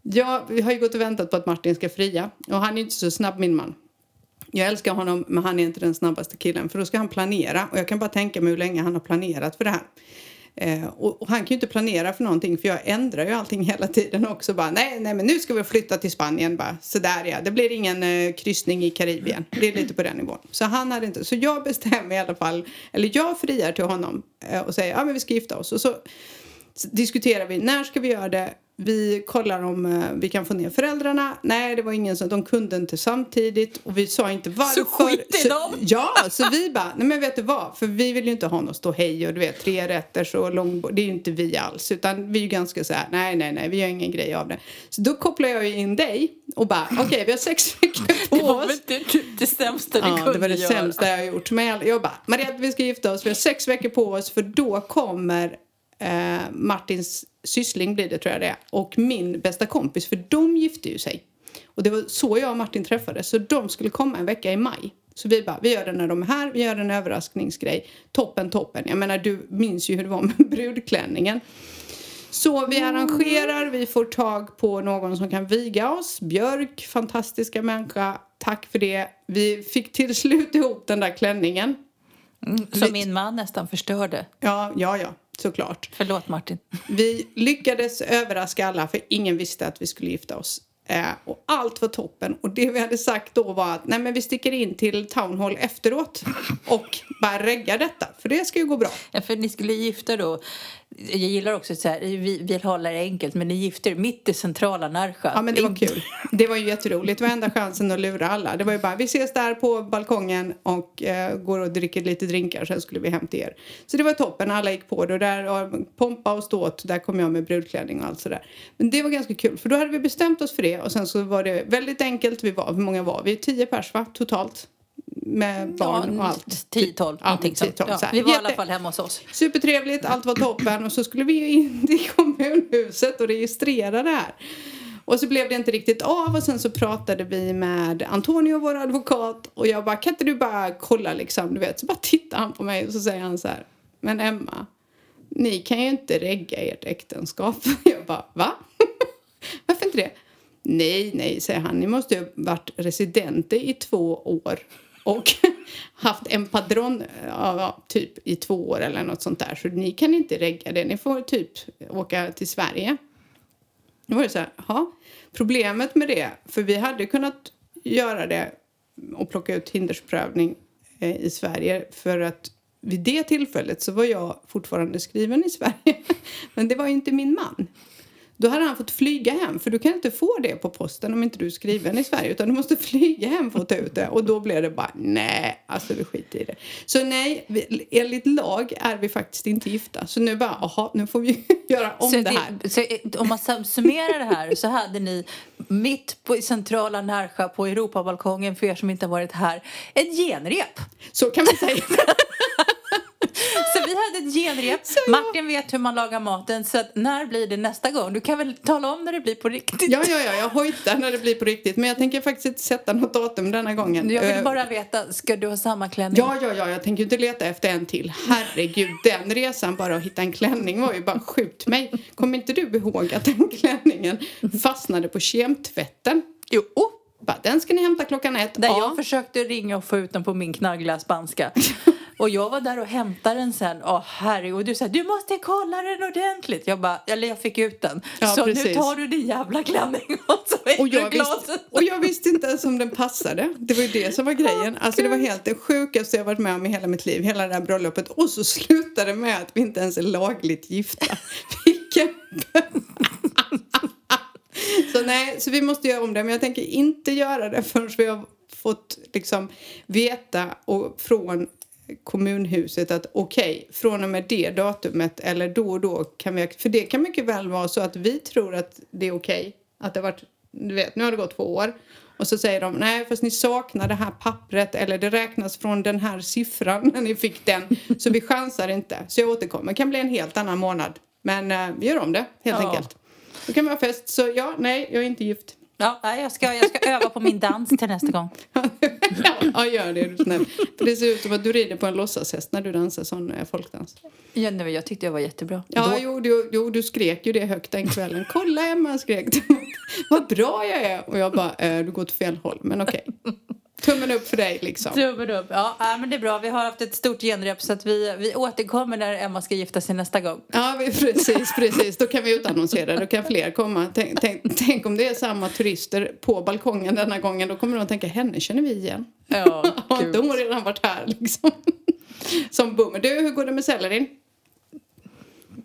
jag vi har ju gått och väntat på att Martin ska fria. Och han är inte så snabb, min man. Jag älskar honom, men han är inte den snabbaste killen. För då ska han planera. Och jag kan bara tänka mig hur länge han har planerat för det här. Eh, och, och han kan ju inte planera för någonting för jag ändrar ju allting hela tiden också. Bara, nej, nej, men nu ska vi flytta till Spanien. Bara, Sådär ja, det blir ingen eh, kryssning i Karibien. Det är lite på den nivån. Så han hade inte, så jag bestämmer i alla fall, eller jag friar till honom eh, och säger, ja men vi ska gifta oss. Och så så diskuterar vi, när ska vi göra det? Vi kollar om eh, vi kan få ner föräldrarna. Nej, det var ingen som, de kunde inte samtidigt. Och vi sa inte varför. skit i dem! Ja, så vi bara, nej men vet du vad? För vi vill ju inte ha något stå hej och du vet tre rätter och långbord. Det är ju inte vi alls. Utan vi är ju ganska så här, nej, nej, nej, vi gör ingen grej av det. Så då kopplar jag ju in dig och bara, okej, vi har sex veckor på Det var oss. väl det, det sämsta du Ja, kunde det var det göra. sämsta jag har gjort. Men jag, jag bara, Mariette, vi ska gifta oss. Vi har sex veckor på oss för då kommer eh, Martins syssling blir det tror jag det är, och min bästa kompis för de gifte ju sig. Och det var så jag och Martin träffades. Så de skulle komma en vecka i maj. Så vi bara, vi gör det när de är här, vi gör en överraskningsgrej. Toppen, toppen. Jag menar, du minns ju hur det var med brudklänningen. Så vi arrangerar, vi får tag på någon som kan viga oss. Björk, fantastiska människa. Tack för det. Vi fick till slut ihop den där klänningen. Mm, Som min man nästan förstörde. Ja, ja, ja, såklart. Förlåt Martin. Vi lyckades överraska alla för ingen visste att vi skulle gifta oss. Eh, och allt var toppen. Och det vi hade sagt då var att nej, men vi sticker in till Town Hall efteråt och bara reggar detta. För det ska ju gå bra. Ja, för ni skulle gifta då. Jag gillar också så här, vi vill hålla det enkelt, men ni gifter er mitt i centrala Närsjö. Ja, men det var kul. Det var ju jätteroligt. Det var enda chansen att lura alla. Det var ju bara, vi ses där på balkongen och eh, går och dricker lite drinkar. Sen skulle vi hem till er. Så det var toppen. Alla gick på det. Och där, pompa och ståt, där kom jag med brudklänning och allt sådär. Men det var ganska kul. För då hade vi bestämt oss för det. Och sen så var det väldigt enkelt. Vi var, hur många var vi? Tio pers va? Totalt. Med barn och allt. 10-12, Ja, någonting sånt. 10-12, Ja, så vi var i Jätte- alla fall hemma hos oss. Supertrevligt, allt var toppen och så skulle vi in till kommunhuset och registrera det här. Och så blev det inte riktigt av och sen så pratade vi med Antonio, vår advokat och jag bara, kan inte du bara kolla liksom, du vet. Så bara tittar han på mig och så säger han så här, men Emma, ni kan ju inte regga ert äktenskap. Jag bara, va? Varför inte det? Nej, nej, säger han, ni måste ju ha varit residenter i två år och haft en padron ja, typ i två år eller något sånt där. Så ni kan inte regga det. Ni får typ åka till Sverige. Då var det så här, ja. Problemet med det, för vi hade kunnat göra det och plocka ut hindersprövning eh, i Sverige för att vid det tillfället så var jag fortfarande skriven i Sverige. Men det var ju inte min man. Då hade han fått flyga hem, för du kan inte få det på posten om inte du är skriven i Sverige. Utan du måste flyga hem för att ta ut det. Och då blev det bara, nej, alltså vi skiter i det. Så nej, vi, enligt lag är vi faktiskt inte gifta. Så nu bara, aha, nu får vi göra om Så det här. så eh, om man sum- summerar det här så hade ni mitt på i centrala Närsjö på Europabalkongen för er som inte har varit här ett genrep. Så kan man säga. Vi hade ett genrep. Martin vet hur man lagar maten. Så att när blir det nästa gång? Du kan väl tala om när det blir på riktigt? Ja, ja, ja, jag hojtar när det blir på riktigt. Men jag tänker faktiskt inte sätta något datum denna gången. Jag vill Eh, bara veta, ska du ha samma klänning? Ja, ja, ja, jag tänker inte leta efter en till. Herregud, den resan bara att hitta en klänning var ju bara skjut mig. Kommer inte du ihåg att den klänningen fastnade på kemtvätten? Jo. Bara, den ska ni hämta klockan ett. Där Ja. jag försökte ringa och få ut den på min knaggliga spanska. Och jag var där och hämtade den sen. Åh herregud. Och du sa du måste kolla den ordentligt. Jag bara, eller jag fick ut den. Ja, så nu precis. tar du din jävla klänning och så är Och jag, visste, och jag visste inte ens om den passade. Det var ju det som var grejen. Alltså det var helt det sjukaste jag varit med om i hela mitt liv. Hela det här bröllopet. Och så slutade det med att vi inte ens är lagligt gifta. Vilken... så nej, så vi måste göra om det. Men jag tänker inte göra det förrän vi har fått liksom veta och från kommunhuset att okej, från och med det datumet eller då och då kan vi... För det kan mycket väl vara så att vi tror att det är okej. Att det har varit, du vet, nu har det gått två år. Och så säger de, nej fast ni saknar det här pappret eller det räknas från den här siffran när ni fick den. Så vi chansar inte. Så jag återkommer. Det kan bli en helt annan månad. Men eh, vi gör om det, helt Ja. enkelt. Då kan vi ha fest. Så ja, nej, jag är inte gift. Ja, nej, jag ska, jag ska öva på min dans till nästa gång. ja, gör det är du snäll. För det ser ut som att du rider på en låtsashäst när du dansar sån eh, folkdans. Ja, nej, jag tyckte jag var jättebra. Ja, Då- jo, du, jo, du skrek ju det högt den kvällen. Kolla Emma, skrek du. Vad bra jag är. Och jag bara, eh, du går åt fel håll, men okej. Tummen upp för dig liksom. Tummen upp. Ja, nej, men det är bra. Vi har haft ett stort genrep så att vi, vi återkommer när Emma ska gifta sig nästa gång. Ja, vi, precis, precis. Då kan vi utannonsera. Då kan fler komma. Tänk, tänk, tänk om det är samma turister på balkongen denna gången. Då kommer de att tänka, henne känner vi igen. Ja, Har inte hon redan varit här liksom? Som boomer. Du, hur går det med sellerin?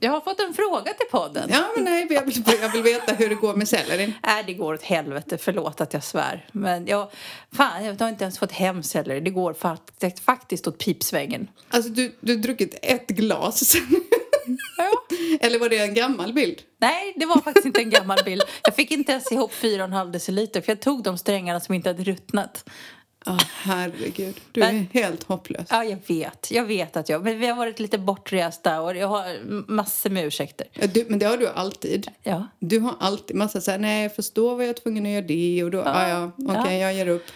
Jag har fått en fråga till podden. Ja, men nej, jag vill, jag vill veta hur det går med sellerin. Nej, det går åt helvete. Förlåt att jag svär. Men jag, fan, jag har inte ens fått hem selleri. Det går faktiskt, faktiskt åt pipsvängen. Alltså, du, du har druckit ett glas. Ja. Eller var det en gammal bild? Nej, det var faktiskt inte en gammal bild. Jag fick inte ens ihop 4,5 deciliter för jag tog de strängarna som inte hade ruttnat. Ja, herregud. Du Men- är helt hopplös. Ja, jag vet. Jag vet att jag... Men vi har varit lite bortresta och jag har massor med ursäkter. Ja, du, men det har du alltid. Ja. Du har alltid massa så här, nej jag förstår vad jag är tvungen att göra det och då, ja, ja, okej, Ja. jag ger upp.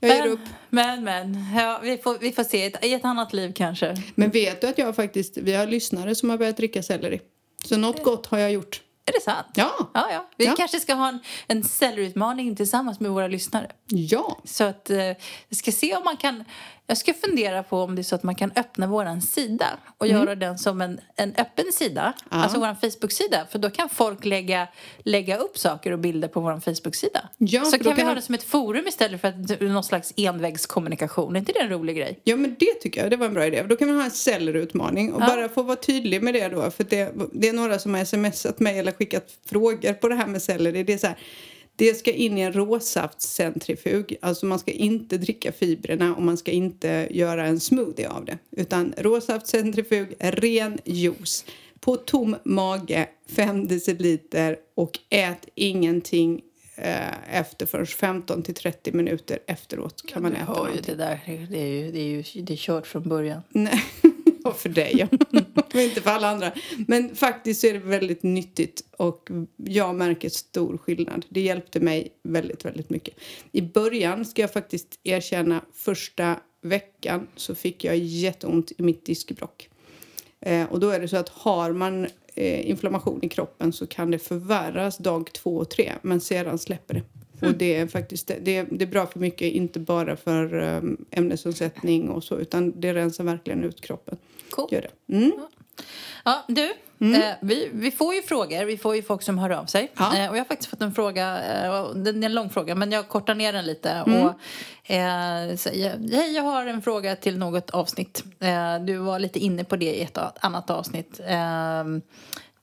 Jag ger Men, upp. men, men. Ja, vi, får, vi får se. I ett, I ett annat liv kanske. Men vet du att jag faktiskt, vi har lyssnare som har börjat dricka selleri. Så något gott har jag gjort. Är det sant? Ja. Ja, ja. Vi Ja. kanske ska ha en, en selleriutmaning tillsammans med våra lyssnare. Ja. Så att eh, jag ska se om man kan... Jag ska fundera på om det är så att man kan öppna våran sida och göra den som en, en öppen sida. Mm. Ja. Alltså våran Facebook-sida. För då kan folk lägga, lägga upp saker och bilder på våran Facebook-sida. Ja, så kan vi kan ha man- det som ett forum istället för att, någon slags envägskommunikation. Är inte det en rolig grej? Ja, men det tycker jag. Det var en bra idé. Då kan vi ha en sellerutmaning och Ja. bara få vara tydlig med det då. För det, det är några som har smsat mig eller skickat frågor på det här med selleri. Det är så här, det ska in i en råsaftcentrifug. Alltså man ska inte dricka fibrerna och man ska inte göra en smoothie av det. Utan råsaftcentrifug, ren juice. På tom mage, 5 deciliter och ät ingenting eh, efter förrän 15 till 30 minuter efteråt kan man äta Oj, någonting. det där det är ju, det är ju det är kört från början. Nej, ja, för dig. Men inte för alla andra. Men faktiskt så är det väldigt nyttigt och jag märker stor skillnad. Det hjälpte mig väldigt, väldigt mycket. I början ska jag faktiskt erkänna första veckan så fick jag jätteont i mitt diskbråck. Eh, och då är det så att har man eh, inflammation i kroppen så kan det förvärras dag två och tre men sedan släpper det. Och det är faktiskt det, det, är, det är bra för mycket, inte bara för um, ämnesomsättning och så utan det rensar verkligen ut kroppen. Cool. Gör det. Mm. Ja, du, eh, vi, vi får ju frågor. Vi får ju folk som hör av sig. Ja. Eh, och jag har faktiskt fått en fråga, eh, den är en lång fråga, men jag kortar ner den lite. Mm. Och, eh, säger, hej, jag har en fråga till något avsnitt. Eh, du var lite inne på det i ett annat avsnitt.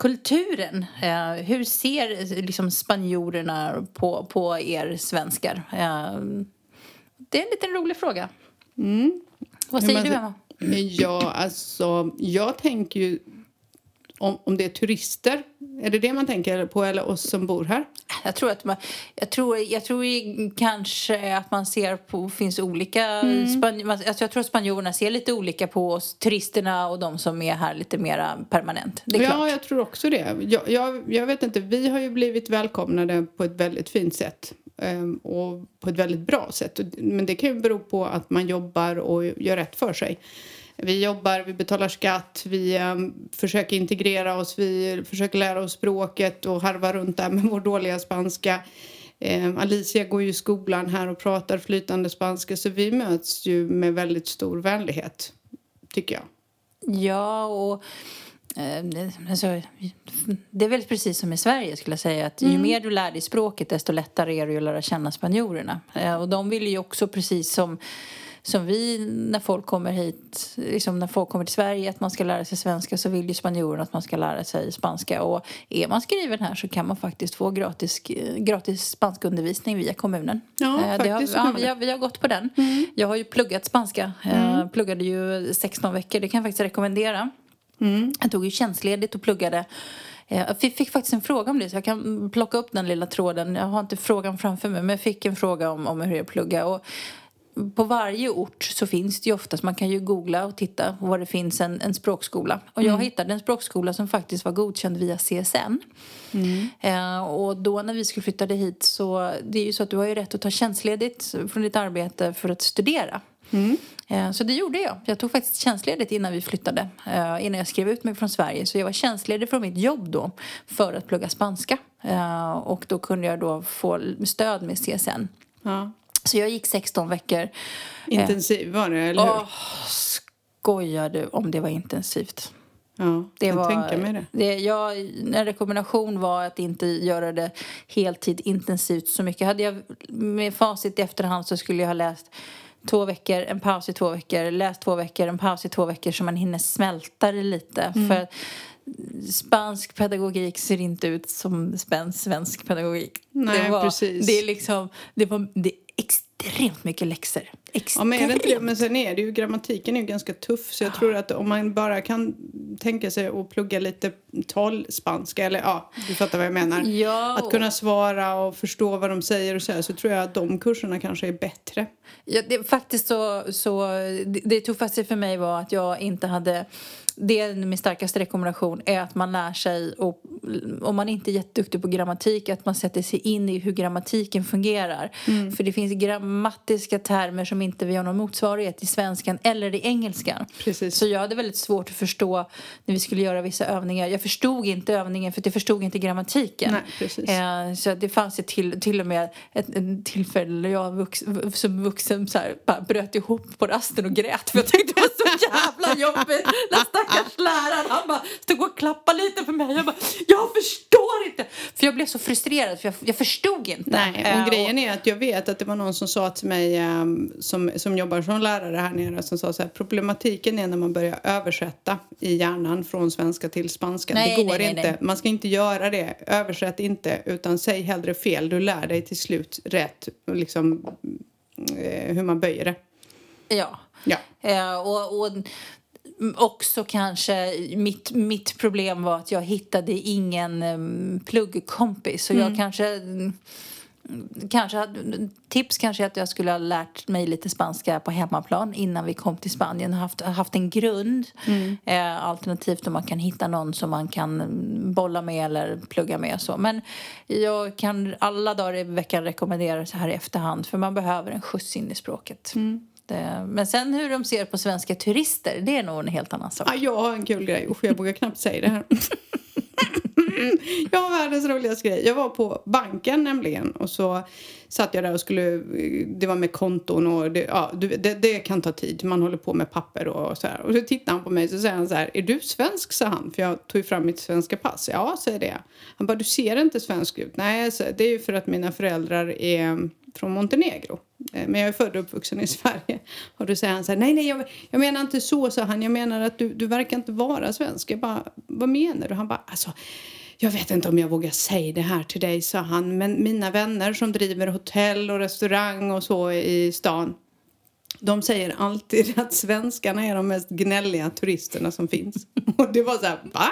Kulturen, eh, hur ser liksom, spanjorerna på, på er svenskar? Eh, det är en liten rolig fråga. Vad Hur säger man du, Emma? Ja, alltså jag tänker ju om, om det är turister Är det det man tänker på, eller oss som bor här? Jag tror att man, jag tror, jag tror kanske att man ser på, finns olika, mm. span, alltså jag tror att spanjorerna ser lite olika på oss, turisterna och de som är här lite mera permanent. ja, klart. jag tror också det. Jag, jag, jag, vet inte, vi har ju blivit välkomnade på ett väldigt fint sätt ehm, och på ett väldigt bra sätt. Men det kan ju bero på att man jobbar och gör rätt för sig. Vi jobbar, vi betalar skatt, vi um, försöker integrera oss, vi försöker lära oss språket och harva runt där med vår dåliga spanska. Um, Alicia går ju i skolan här och pratar flytande spanska så vi möts ju med väldigt stor vänlighet, tycker jag. Ja, och eh, Alltså, det är väl precis som i Sverige skulle jag säga att ju mm. mer du lär dig språket desto lättare är det att lära känna spanjorerna. Eh, och de vill ju också precis som som vi när folk kommer hit, liksom när folk kommer till Sverige att man ska lära sig svenska så vill ju spanjorerna att man ska lära sig spanska och är man skriven här så kan man faktiskt få gratis, gratis spanskundervisning via kommunen. Ja, eh, faktiskt. Har, ja, vi, har, vi har gått på den. Mm. Jag har ju pluggat spanska, mm. jag pluggade ju 16 veckor, det kan jag faktiskt rekommendera. Mm. Jag tog ju tjänstledigt och pluggade eh, jag fick faktiskt en fråga om det, så jag kan plocka upp den lilla tråden. Jag har inte frågan framför mig, men jag fick en fråga om, om hur jag pluggar. Och på varje ort så finns det ju oftast, man kan ju googla och titta var det finns en, en språkskola. Och jag mm. hittade en språkskola som faktiskt var godkänd via CSN. Mm. Eh, och då när vi skulle flytta hit så, det är ju så att du har ju rätt att ta tjänstledigt från ditt arbete för att studera. Mm. Eh, så det gjorde jag. Jag tog faktiskt tjänstledigt innan vi flyttade. Eh, innan jag skrev ut mig från Sverige. Så jag var tjänstledig från mitt jobb då för att plugga spanska. Eh, och då kunde jag då få stöd med CSN. Ja. Så jag gick 16 veckor. Intensiv var det, eller hur? Åh, skojar du om det var intensivt? Ja, det jag var, tänka mig det. det jag, en rekommendation var att inte göra det heltid intensivt så mycket. Hade jag med facit i efterhand så skulle jag ha läst två veckor, en paus i två veckor, läst två veckor, en paus i två veckor så man hinner smälta det lite. Mm. För spansk pedagogik ser inte ut som svensk pedagogik. Nej, det var, precis. Det är liksom, det var, det extremt mycket läxor. Extremt. Ja, men, är det inte det? men sen är det ju, grammatiken är ju ganska tuff så jag tror att om man bara kan tänka sig att plugga lite talspanska eller ja, du fattar vad jag menar. Ja, att kunna svara och förstå vad de säger och så här, så tror jag att de kurserna kanske är bättre. Ja, det, faktiskt så, så det, det tuffaste för mig var att jag inte hade det är min starkaste rekommendation är att man lär sig, och, om man inte är jätteduktig på grammatik, att man sätter sig in i hur grammatiken fungerar. Mm. För det finns grammatiska termer som inte vi har någon motsvarighet i svenskan eller i engelskan. Precis. Så jag hade väldigt svårt att förstå när vi skulle göra vissa övningar. Jag förstod inte övningen för jag förstod inte grammatiken. Nej. Eh, så det fanns ett till, till och med ett, ett tillfälle där jag vux, som vuxen så här, bara bröt ihop på rasten och grät för jag tyckte det var så jävla jobbigt stackars läraren. Han bara stod och klappade lite på mig. Jag bara, jag förstår inte. För jag blev så frustrerad för jag, jag förstod inte. Nej, och uh, grejen är att jag vet att det var någon som sa till mig um, som, som jobbar som lärare här nere som sa så här, problematiken är när man börjar översätta i hjärnan från svenska till spanska. Nej, det går nej, inte. Man ska inte göra det. Översätt inte utan säg hellre fel. Du lär dig till slut rätt liksom eh, hur man böjer det. Ja. ja. Uh, och, och också kanske mitt, mitt problem var att jag hittade ingen um, pluggkompis. Så mm. jag kanske kanske, tips kanske är att jag skulle ha lärt mig lite spanska på hemmaplan innan vi kom till Spanien. Haft, haft en grund. Mm. Eh, alternativt om man kan hitta någon som man kan bolla med eller plugga med. Så. Men jag kan alla dagar i veckan rekommendera så här i efterhand för man behöver en skjuts in i språket. Mm. Eh, men sen hur de ser på svenska turister, det är nog en helt annan sak. Ja, jag har en kul grej. Usch, jag vågar knappt säga det här. jag har världens roligaste grej. Jag var på banken nämligen och så satt jag där och skulle, det var med konton och det, ja, det, det kan ta tid. Man håller på med papper och så här. Och så tittar han på mig och säger han så här, är du svensk? sa han, för jag tog fram mitt svenska pass. Ja, säger det. Han bara, du ser inte svensk ut. Nej, det är ju för att mina föräldrar är från Montenegro. Eh, men jag är född och uppvuxen i Sverige. Och då säger han så här, nej, nej, jag, jag menar inte så, sa han. Jag menar att du, du verkar inte vara svensk. Jag bara, vad menar du? Han bara, alltså, jag vet inte om jag vågar säga det här till dig, sa han. Men mina vänner som driver hotell och restaurang och så i stan. De säger alltid att svenskarna är de mest gnälliga turisterna som finns. Och det var så här, va?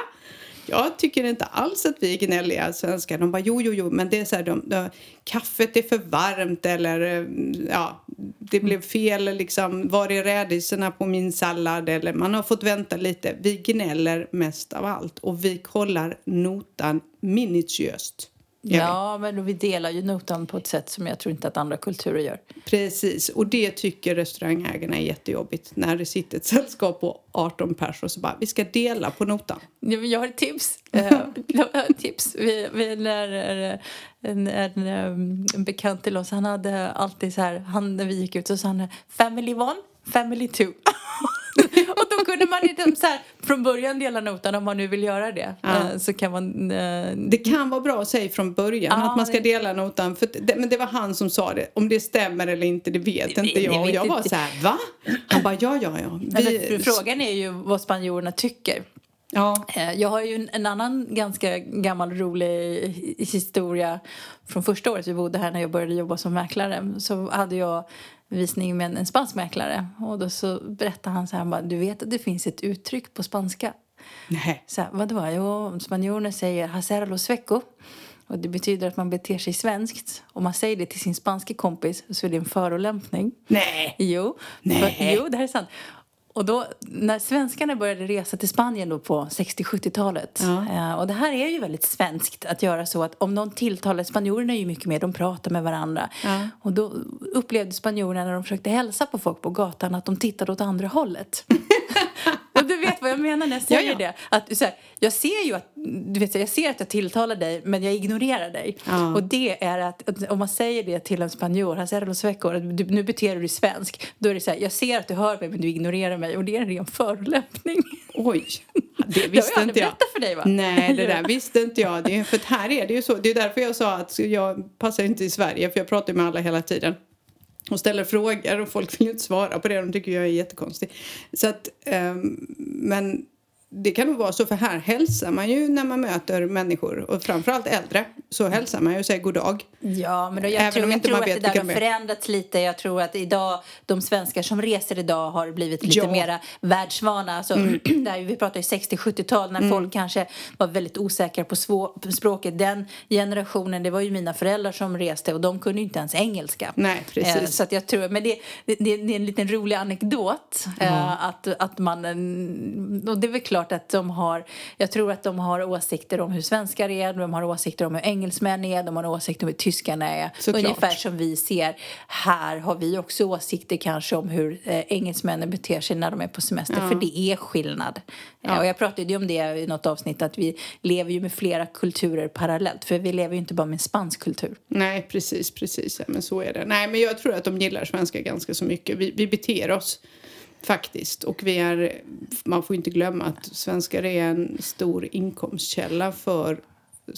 Jag tycker inte alls att vi är gnälliga svenskar. De bara jo, jo, jo, men det är så här, de, de, kaffet är för varmt eller eh, ja, det blev fel liksom. Var är rädisorna på min sallad? Eller man har fått vänta lite. Vi gnäller mest av allt och vi kollar notan minutiöst. Ja, men vi delar ju notan på ett sätt som jag tror inte att andra kulturer gör. Precis, och det tycker restaurangägarna är jättejobbigt när det sitter ett sällskap på 18 personer och så bara vi ska dela på notan. Ja, jag har ett tips. uh, tips. Vi, vi när, en, en, en, bekant till oss, han hade alltid så här, han, när vi gick ut så sa han family one, family two. och då kunde man inte så här, från början dela notan om man nu vill göra det. Ja. Eh, så kan man, uh... Det kan vara bra att säga från början ja, att man ska dela notan. För det, men det var han som sa det. Om det stämmer eller inte, det vet det, inte jag. Och jag var så här, va? Han bara, ja, ja, ja. Vi... Frågan är ju vad spanjorerna tycker. Ja. Eh, jag har ju en annan ganska gammal rolig historia från första året vi bodde här när jag började jobba som mäklare. Så hade jag visning med en spansk mäklare. Och då så berättade han så här, bara, du vet att det finns ett uttryck på spanska? Nej. Så här, vadå? Jo, spanjorerna säger hacer lo sueco. Och det betyder att man beter sig svenskt. Om man säger det till sin spanska kompis så är det en förolämpning. Nej! Jo, Nej. För, jo det här är sant. Och då, när svenskarna började resa till Spanien då på 60-70-talet ja. eh, och det här är ju väldigt svenskt att göra så att om någon tilltalar, spanjorerna är ju mycket mer, de pratar med varandra ja. och då upplevde spanjorerna när de försökte hälsa på folk på gatan att de tittade åt andra hållet. du vet vad jag menar när jag säger ja, det. Att, så här, jag ser ju att, du vet, jag ser att jag tilltalar dig men jag ignorerar dig. Och det är att, att, om man säger det till en spanjor, han säger los veckor, nu beter du dig svensk. Då är det så här, jag ser att du hör mig men du ignorerar mig och det är en ren förolämpning. Oj, det visste jag inte jag. berättat för dig va? Nej, det där visste inte jag. Det, för här är det ju så. Det är därför jag sa att jag passar inte i Sverige för jag pratar med alla hela tiden och ställer frågor och folk vill inte svara på det. De tycker jag är jättekonstig. Så att, um, men det kan nog vara så, för här hälsar man ju när man möter människor och framförallt äldre så hälsar man ju och säger god dag. Ja, men då, jag Även tror, jag tror att det där har förändrats lite. Jag tror att idag, de svenskar som reser idag har blivit lite ja. mera världsvana. Alltså, mm. där vi pratar ju 60-70-tal när mm. folk kanske var väldigt osäkra på, på språket. Den generationen, det var ju mina föräldrar som reste och de kunde ju inte ens engelska. Nej, precis. Eh, så att jag tror, men det, det, det, är en liten rolig anekdot mm. att, att man, och det är väl klart klart att de har, jag tror att de har åsikter om hur svenskar är, de har åsikter om hur engelsmän är, de har åsikter om hur tyskarna är. Såklart. Ungefär som vi ser här har vi också åsikter kanske om hur eh, engelsmännen beter sig när de är på semester, ja. för det är skillnad. Ja. Och jag pratade ju om det i något avsnitt att vi lever ju med flera kulturer parallellt, för vi lever ju inte bara med en spansk kultur. Nej, precis, precis, ja, men så är det. Nej, men jag tror att de gillar svenska ganska så mycket. Vi, vi beter oss Faktiskt. Och vi är, man får inte glömma att svenskar är en stor inkomstkälla för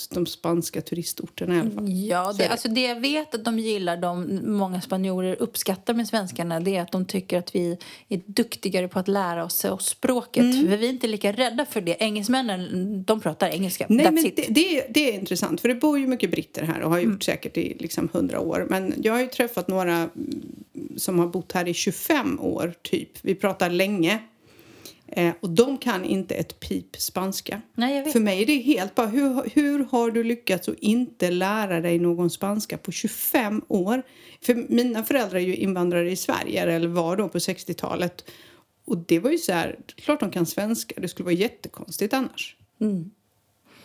de spanska turistorterna i alla fall. Ja, det, alltså det jag vet att de gillar, de, många spanjorer uppskattar med svenskarna, det är att de tycker att vi är duktigare på att lära oss språket. Mm. För vi är inte lika rädda för det. Engelsmännen, de pratar engelska. Nej, That's men det, det, det, är intressant, för det bor ju mycket britter här och har gjort mm. säkert i liksom 100 år. Men jag har ju träffat några som har bott här i 25 år, typ. Vi pratar länge. Eh, och de kan inte ett pip spanska. Nej, För mig är det helt bara, hur, hur har du lyckats att inte lära dig någon spanska på 25 år? För mina föräldrar är ju invandrare i Sverige, eller var då på 60-talet. Och det var ju så här, klart de kan svenska, det skulle vara jättekonstigt annars. Mm.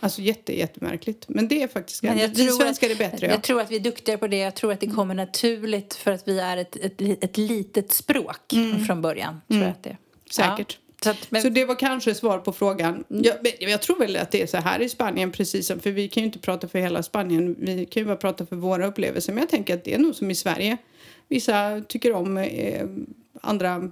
Alltså jätte, jättemärkligt. Men det är faktiskt... Men jag vi svenskar är bättre. Jag ja. tror att vi är duktigare på det. Jag tror att det kommer naturligt för att vi är ett, ett, ett litet språk mm. från början. Tror mm. jag att det. Säkert. Ja. Så, att, men... så, det var kanske svar på frågan. Jag, jag, tror väl att det är så här i Spanien, precis som, för vi kan ju inte prata för hela Spanien. Vi kan ju bara prata för våra upplevelser. Men jag tänker att det är nog som i Sverige. Vissa tycker om eh, andra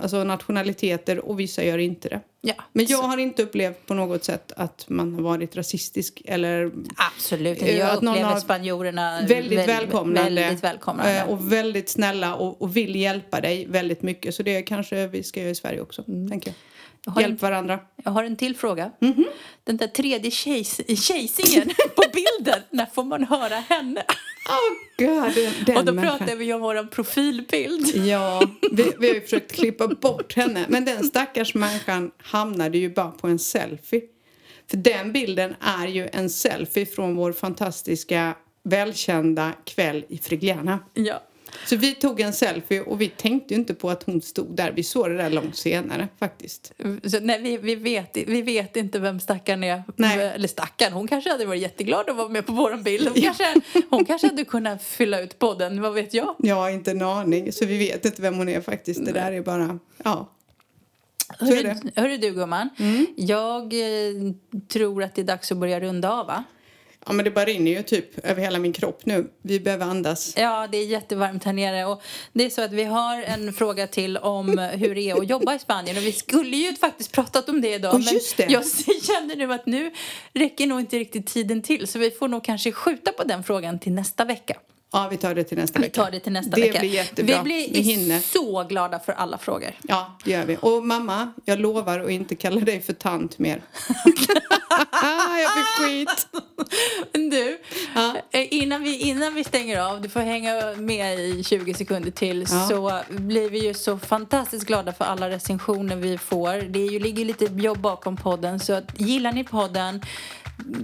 alltså nationaliteter och vissa gör inte det. Ja, Men jag har inte upplevt på något sätt att man har varit rasistisk eller... Absolut Jag att upplever spanjorerna väldigt, väldigt välkomnande. Väldigt välkomnande. Eh, och väldigt snälla och, och, vill hjälpa dig väldigt mycket. Så det kanske vi ska göra i Sverige också, mm. tänker jag. Hjälp en, varandra. Jag har en till fråga. Mm -hmm. Den där tredje tjejsingen på bilden, när får man höra henne? Oh God, den och då människan. pratar vi om vår profilbild. Ja, vi, vi har ju försökt klippa bort henne. Men den stackars människan hamnade ju bara på en selfie. För den bilden är ju en selfie från vår fantastiska välkända kväll i Frigliana. Ja. Så vi tog en selfie och vi tänkte ju inte på att hon stod där. Vi såg det där långt senare faktiskt. Så, nej, vi, vi, vet, vi vet inte vem stackaren är. Nej. Eller stackaren, hon kanske hade varit jätteglad att vara med på vår bild. Hon, kanske, hon kanske hade kunnat fylla ut podden, vad vet jag? Jag har inte en aning, så vi vet inte vem hon är faktiskt. Det där är bara, ja. Hörru, hörru du gumman, jag eh, tror att det är dags att börja runda av va? Ja men det bara rinner ju typ över hela min kropp nu. Vi behöver andas. Ja, det är jättevarmt här nere. Och det är så att vi har en fråga till om hur det är att jobba i Spanien. Och vi skulle ju faktiskt pratat om det idag. Åh, just det. Men jag känner nu att nu räcker nog inte riktigt tiden till. Så vi får nog kanske skjuta på den frågan till nästa vecka. Ja, vi tar det till nästa Vi vecka. tar det till nästa det vecka. blir jättebra. Vi blir Vi hinner. så glada för alla frågor. Ja, det gör vi. Och mamma, jag lovar att inte kalla dig för tant mer. jag fick skit. Men du, Ja. eh, innan, vi, innan vi stänger av, du får hänga med i 20 sekunder till, Ja. så blir vi ju så fantastiskt glada för alla recensioner vi får. Det är ju, ligger lite jobb bakom podden, så att, gillar ni podden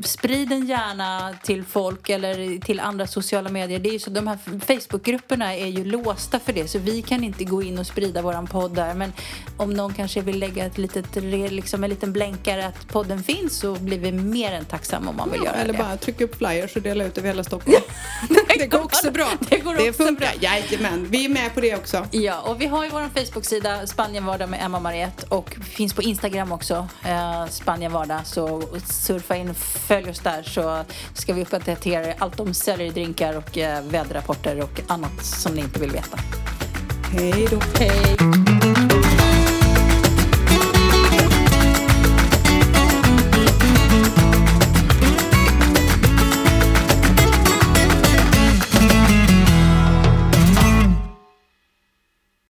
Sprid den gärna till folk eller till andra sociala medier. Det är ju så, de här Facebookgrupperna är ju låsta för det så vi kan inte gå in och sprida våran podd där. Men om någon kanske vill lägga ett litet, liksom en liten blänkare att podden finns så blir vi mer än tacksamma om man vill Ja, göra eller det. bara trycka upp flyers och dela ut över hela Stockholm. det går också bra. Det går också funkar. Jajamän, vi är med på det också. Ja, och vi har ju vår Facebook-sida Spanienvardag med Emma Mariette och finns på Instagram också, eh, Spanienvardag. Så surfa in följ oss där så ska vi uppdatera er allt om selleridrinkar och eh, väderrapporter och annat som ni inte vill veta. Hej då. Hej!